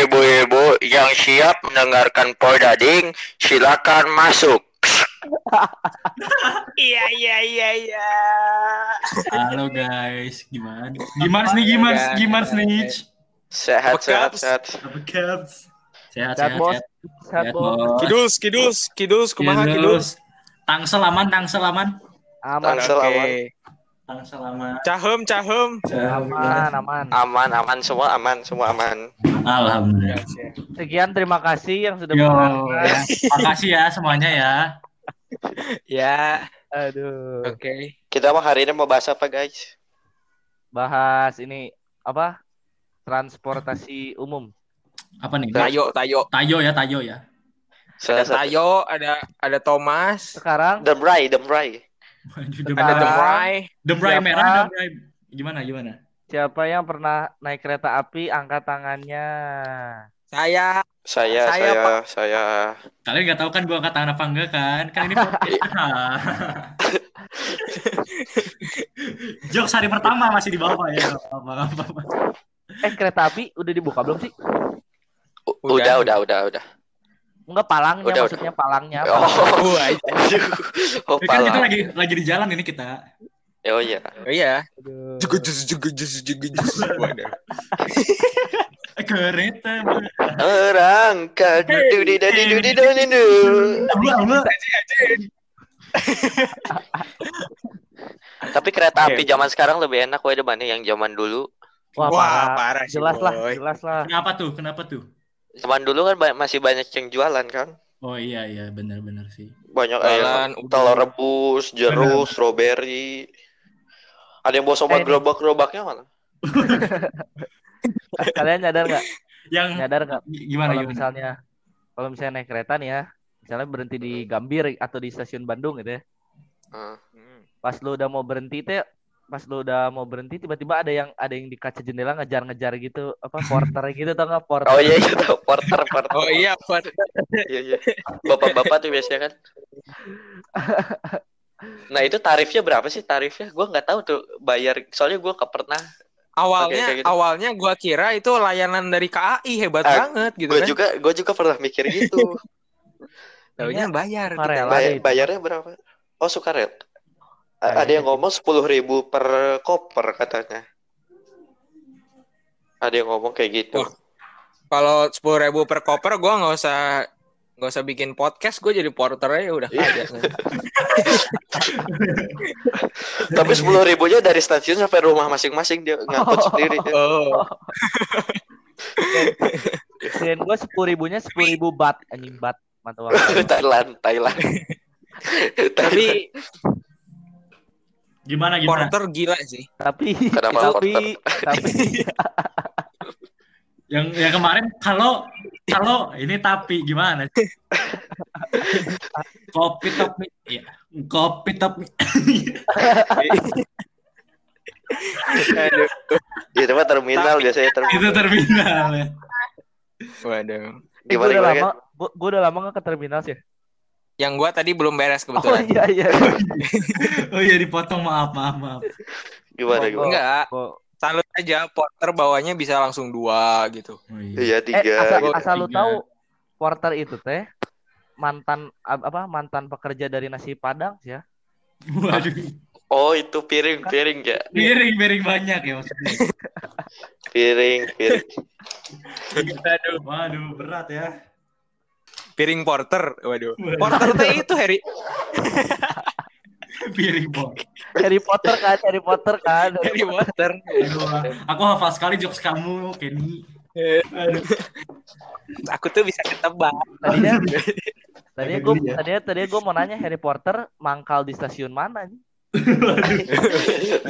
ibu-ibu yang siap mendengarkan Podading, silakan masuk. Iya iya iya iya. Halo guys, gimana? Gimana nih gimana? Gimana nih? Sehat, sehat, sehat. Sehat, Sehat, sehat, sehat. Sehat, Bos. Kidus kidus kidus kumaha Kidus. kidus. Tangsel aman, tangsel aman. Aman, Tangsel aman. Tangsel aman. Cahem cahem. aman, aman. Aman, aman, semua aman, semua aman. Alhamdulillah. Sekian terima kasih yang sudah Yo, mendengarkan. makasih ya semuanya ya. Ya, Aduh. oke. Kita mau hari ini mau bahas apa, guys? Bahas ini apa? Transportasi umum. Apa nih? Tayo tayo. Tayo ya, tayo ya. Ada. Tayo, ada ada Thomas, Sekarang Demrai, Demrai. Ada Demrai. Demrai Siapa? merah, Demrai. Gimana, gimana? siapa yang pernah naik kereta api angkat tangannya? Saya Saya, Saya, saya, Pak. saya. Kalian nggak tahu kan gua angkat tangan apa enggak kan? Kan ini. Jokes hari pertama masih di bawah ya. Nggak apa-apa. Eh kereta api udah dibuka belum sih? U- Udah. Udah, udah, udah, udah. Enggak palangnya Udah, maksudnya palangnya. Oh, Wah, oh, Ini kan kita lagi lagi di jalan ini kita. Oh iya. Oh iya. Aduh. Juga jus juga jus juga jus. Waduh. Kereta. Orang kadu di dadi du di doni du. Allah, Allah. Tapi kereta api zaman sekarang lebih enak wae dibanding yang zaman dulu. Wah, Wah, parah. parah sih, Jelas lah, jelas lah. Kenapa tuh? Kenapa tuh? Zaman dulu kan ba- masih banyak yang jualan kan. Oh iya iya benar-benar sih. Banyak Jualan, ayam, telur rebus, jeruk, strawberry. Ada yang bawa sobat Eh, gerobak-gerobaknya mana? Kalian nyadar nggak? Yang Nyadar nggak? gimana Kalau gimana? misalnya, kalau misalnya naik kereta nih ya, misalnya berhenti di Gambir atau di stasiun Bandung gitu ya. Hmm. Pas lu udah mau berhenti teh, pas lu udah mau berhenti tiba-tiba ada yang ada yang di kaca jendela ngejar-ngejar gitu, apa porter gitu tau nggak porter? Oh iya iya tahu. porter porter. Oh iya, Pak. Iya iya. Bapak-bapak tuh biasanya kan. Nah itu tarifnya berapa sih tarifnya? Gue nggak tahu tuh bayar. Soalnya gue nggak pernah. Awalnya gitu. awalnya gua kira itu layanan dari KAI hebat Ah, banget gitu Gue kan. juga gue juga pernah mikir gitu. Taunya bayar kita. Sukarela. Bay- deh itu. bayarnya berapa? Oh sukarel. Kayaknya Ada yang ngomong sepuluh ribu per koper katanya. Ada yang ngomong kayak gitu. Wah. Kalau sepuluh ribu per koper, gua nggak usah nggak usah bikin podcast, gue jadi porter aja udah Iya. kaya. Tapi sepuluh ribunya dari stasiun sampai rumah masing-masing dia ngangkut sendiri. dia. Oh, Kirain gue sepuluh ribunya sepuluh ribu bat anjing bat. Thailand, Thailand. Thailand. tapi Gimana gimana? porter gila sih. tapi Kenapa tapi tapi Yang yang kemarin kalau kalau ini tapi gimana? Kopi topi ya. Kopi. Aduh. Di tempat terminal Tapi- biasanya terminal. Itu terminal ya. Waduh. Eh, Gimana gue udah gimana? lama gue udah lama nggak ke terminal sih. Yang gua tadi belum beres Oh kebetulan. iya iya. Oh iya dipotong maaf maaf maaf. Gimana Oh, gimana? Enggak, Kok salut aja porter bawanya bisa langsung dua gitu. Oh, iya. Iya eh tiga. asal, gitu. asal lu tahu porter itu teh mantan apa mantan pekerja dari nasi padang sih ya. Waduh. Oh itu piring piring ya. Piring piring banyak ya maksudnya. Piring piring. Aduh. Waduh berat ya. Piring porter, waduh. Waduh. Porter teh itu Harry. Piring bong. Harry Potter kan, Harry Potter kan. Harry Potter. Aduh, aku hafal sekali jokes kamu, Kenny. Aduh. Aku tuh bisa ketebak. Tadinya tadinya gue ya. tadinya tadinya gue mau nanya Harry Potter mangkal di stasiun mana nih?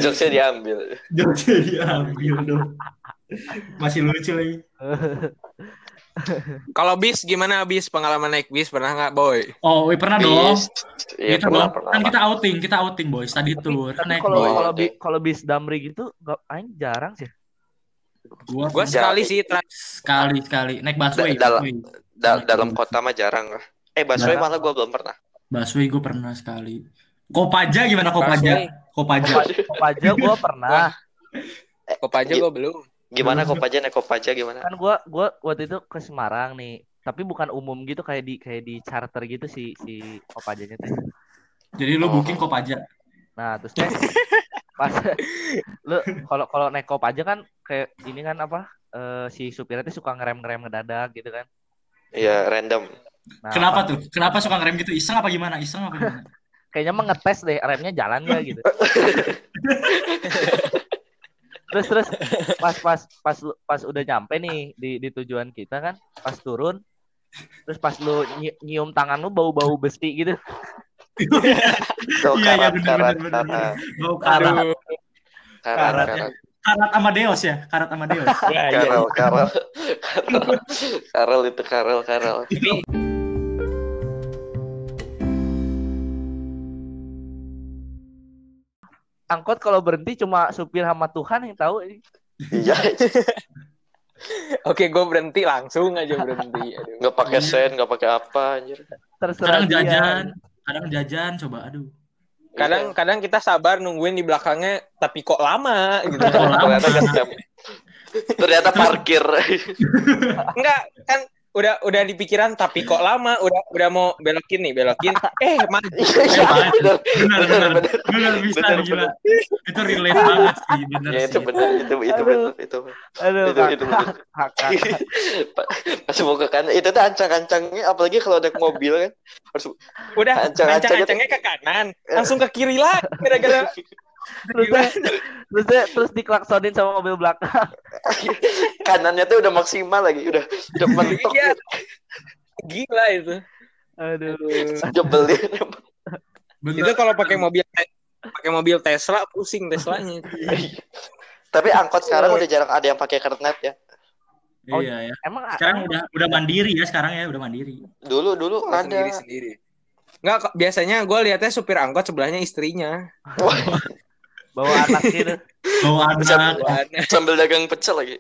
Jokesnya diambil. Jokesnya diambil dong. Masih lucu lagi. Kalau bis gimana bis pengalaman naik bis pernah nggak boy? Oh, wih, pernah dong. Bis. Iya Kita pernah dong. pernah. Kan kita outing, kita outing boy, study tour. Kan Tapi naik kalau boy. kalau bi- kalau bis Damri gitu gak aing jarang sih. Gua, Gua sekali sih sekali sekali naik busway. Da- dalam-. Da- dalam kota mah jarang lah. Eh busway malah gue belum pernah. Busway gue pernah sekali. Kopaja gimana Busway. Kopaja? Kopaja. Kopaja gue pernah. Kopaja gua belum. Gimana Kopaja naik Kopaja gimana? Kan gua gua waktu itu ke Semarang nih. Tapi bukan umum gitu kayak di kayak di charter gitu si si Kopajanya teh. Jadi lu Oh. booking Kopaja. Nah, terus teh pas lu kalau kalau naik Kopaja kan kayak ini kan apa? eh, si supirnya tuh suka ngerem-ngerem ngedadak gitu kan. Iya, random. Nah, Kenapa tuh? Kenapa suka ngerem gitu? Iseng apa gimana? Iseng apa gimana? kayaknya mah ngetes deh remnya jalan gak gitu. terus terus pas pas pas pas udah nyampe nih di di tujuan kita kan, pas turun terus pas lu nyi- nyium tangan lu bau-bau besi gitu. Tuh, Iya, iya, bener, karat, Bau karat. Karat, Karat, ya. karat. Karat Amadeus ya? Karat Amadeus. Ya, iya. Karel, Karel, Karel itu Karel, Karel. Angkot kalau berhenti cuma supir sama Tuhan yang tahu. Iya, Oke, gue berhenti langsung aja berhenti. Aduh. nggak pakai sen, nggak pakai apa, anjir. Terserah Kadang dia. jajan. Kadang jajan coba aduh. Kadang kadang kita sabar nungguin di belakangnya, tapi kok lama gitu. Kok lama? ternyata. Ternyata parkir. Enggak, kan udah udah di pikiran tapi kok lama udah udah mau belokin nih belokin eh maju Iya, iya, bener. Benar, Bener, benar. bener. Benar bisa Bener, gila. Itu relate banget sih, benar Ya itu sih. bener, itu itu Aduh. bener, itu Aduh, itu itu bener. Pas mau ke kanan, itu tuh ancang-ancangnya, apalagi kalau naik mobil kan, harus udah ancang-ancangnya ke kanan langsung ke kiri lah gara-gara terus deh, terus deh, terus diklaksonin sama mobil belakang. kanannya tuh udah maksimal lagi, udah udah mentok, Iya. gila itu Aduh. jebelin. Itu kalau pakai mobil pakai mobil Tesla pusing Teslanya Tapi angkot sekarang udah jarang ada yang pakai kernet ya. Iya ya. Emang Sekarang udah udah mandiri ya sekarang ya, udah mandiri. Dulu dulu ada. sendiri sendiri Enggak, biasanya gue lihatnya supir angkot sebelahnya istrinya. Bawa anak gitu. Bawa anak. Sambil dagang pecel lagi.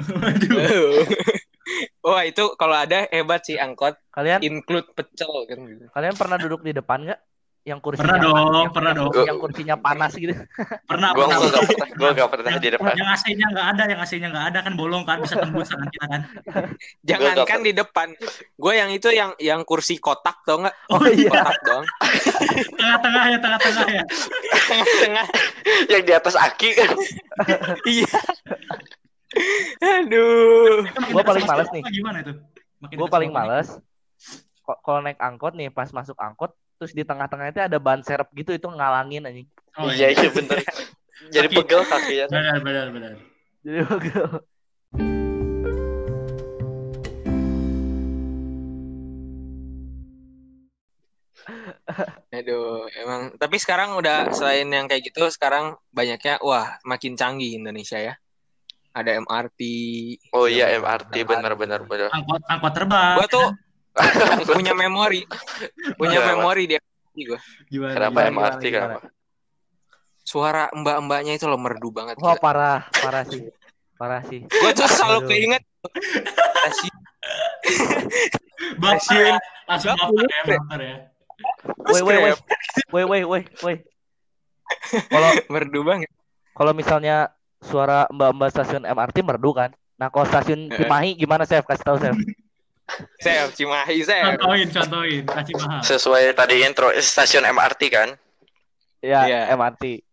Waduh. Wah itu kalau ada hebat sih angkot Kalian include pecel kan gitu. kalian pernah duduk di depan nggak? Yang kursinya Pernah dong, yang- pernah yang- dong. Yang kursinya panas gitu. Pernah Gua pernah. gua gak pernah, gua gak pernah di depan. Yang AC-nya nggak ada, yang AC-nya nggak ada kan bolong kan bisa tembus tangan kita kan. Jangankan di depan, gue yang itu yang yang kursi kotak tau nggak? Oh iya. Kotak dong. Tengah-tengah ya, tengah-tengah ya. Tengah-tengah. Yang di atas aki kan. Iya. Aduh. Gua paling males nih. Gimana itu? Gue paling males kalau naik angkot nih pas masuk angkot terus di tengah-tengah itu ada ban serep gitu itu ngalangin anjing. Oh, Iya iya bener. Jadi Kaki. pegel kakinya. Benar, benar, benar. Jadi pegel. Aduh, emang. Tapi sekarang udah selain yang kayak gitu, sekarang banyaknya wah makin canggih Indonesia ya. Ada MRT. Oh iya MRT bener bener bener. Angkot angkot terbang. Gue tuh punya memori, punya memori di MRT gue. Gimana? Kenapa gimana, MRT gimana? kenapa? Suara mbak-mbaknya itu loh merdu banget. Wah parah, parah sih. Parah sih. Gue tuh selalu Aduh. keinget ya. Langsung baper ya, baper ya. Woi woi woi. Woi woi woi woi. Kalau merdu banget. kalau misalnya suara mbak-mbak stasiun MRT merdu kan. Nah, kalau stasiun Eh. Cimahi gimana, Chef? Kasih tahu, Chef. Saya Cimahi saya. Contohin, contohin, kasih paham. Sesuai tadi intro stasiun MRT kan. Ya, Iya. MRT.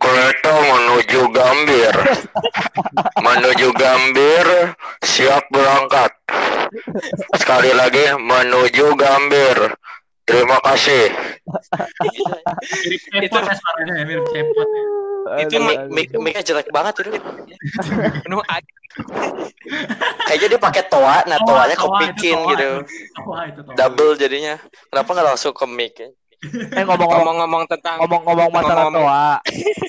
Kereta menuju Gambir. menuju Gambir, siap berangkat. Sekali lagi menuju Gambir. Terima kasih. Mirip cepot ya suaranya mirip cepot ya. Itu mic-. Mic mic jelek banget itu. Penuh air. Kayaknya dia pakai toa, nah Toa, toanya toa, kepikin itu toa. gitu. Itu. Double jadinya. Kenapa nggak langsung ke mic? Eh ngomong-ngomong tentang ngomong-ngomong masalah toa.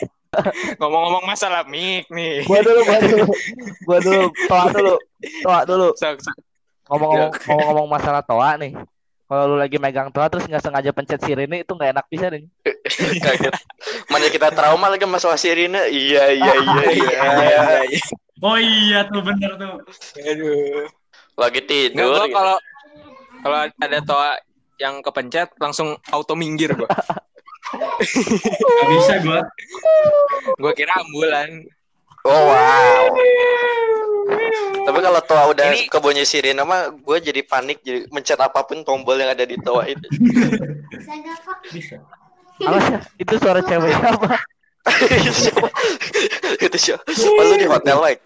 ngomong-ngomong masalah mic nih. Gua dulu, gua dulu. Gua dulu, toa dulu. Toa dulu. Ngomong-ngomong masalah toa nih. Kalau lu lagi megang toa terus nggak sengaja pencet sirene itu nggak enak bisa nih. Kaget. Mana kita trauma lagi masalah sirine. Iya iya iya iya. Oh iya tuh bener tuh. Aduh. Lagi Nggak, tidur. gua gitu. kalau kalau ada toa yang kepencet langsung auto minggir gua. Gak bisa gua. Gue kira ambulan. Oh wow. Tapi kalau toa udah Ini- kebunyi sirine mah gue jadi panik jadi mencet apa pun tombol yang ada di toa itu. Bisa. Awas ya, itu suara cewek apa? itu siapa? itu siapa? Oh, lu di hotel like.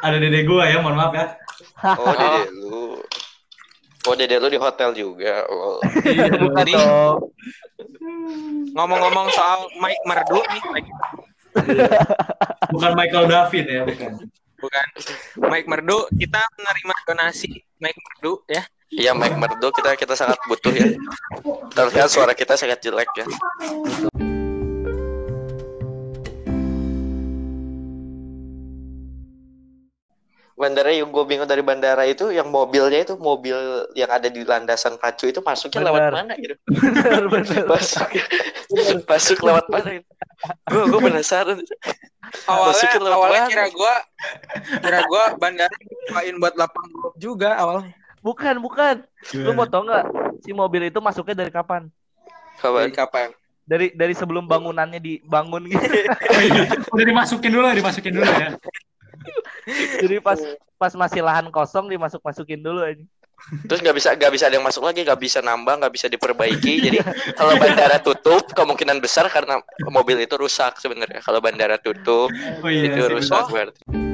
Ada dede gua ya, mohon maaf ya. Oh dede lu. Oh dede lu di hotel juga. Oh. Iya, Bukan Jadi- dong. Ngomong-ngomong soal Mike Merdu nih, Bukan Michael David ya, bukan. Bukan Mike Merdu, kita menerima donasi Mike Merdu ya. Iya Mike Merdo kita kita sangat butuh ya. Terlihat suara kita sangat jelek ya. Bandara yang gue bingung dari bandara itu yang mobilnya itu mobil yang ada di landasan pacu itu masuknya lewat Benar. mana gitu? Bener, bener. Masuk, masuk lewat mana? Gue gue penasaran. Awalnya, awalnya kira gua, kira gua bandara dibukain buat lapang golf juga awalnya. Bukan, bukan. Lu mau tau nggak si mobil itu masuknya dari kapan? Kawan. Dari kapan? Dari dari sebelum bangunannya dibangun gitu. Oh, iya. Udah dimasukin dulu, dimasukin dulu ya. Jadi pas pas masih lahan kosong dimasuk masukin dulu aja. Terus nggak bisa nggak bisa ada yang masuk lagi, nggak bisa nambah, nggak bisa diperbaiki. Jadi kalau bandara tutup, kemungkinan besar karena mobil itu rusak sebenarnya. Kalau bandara tutup, Oh iya. itu rusak berarti.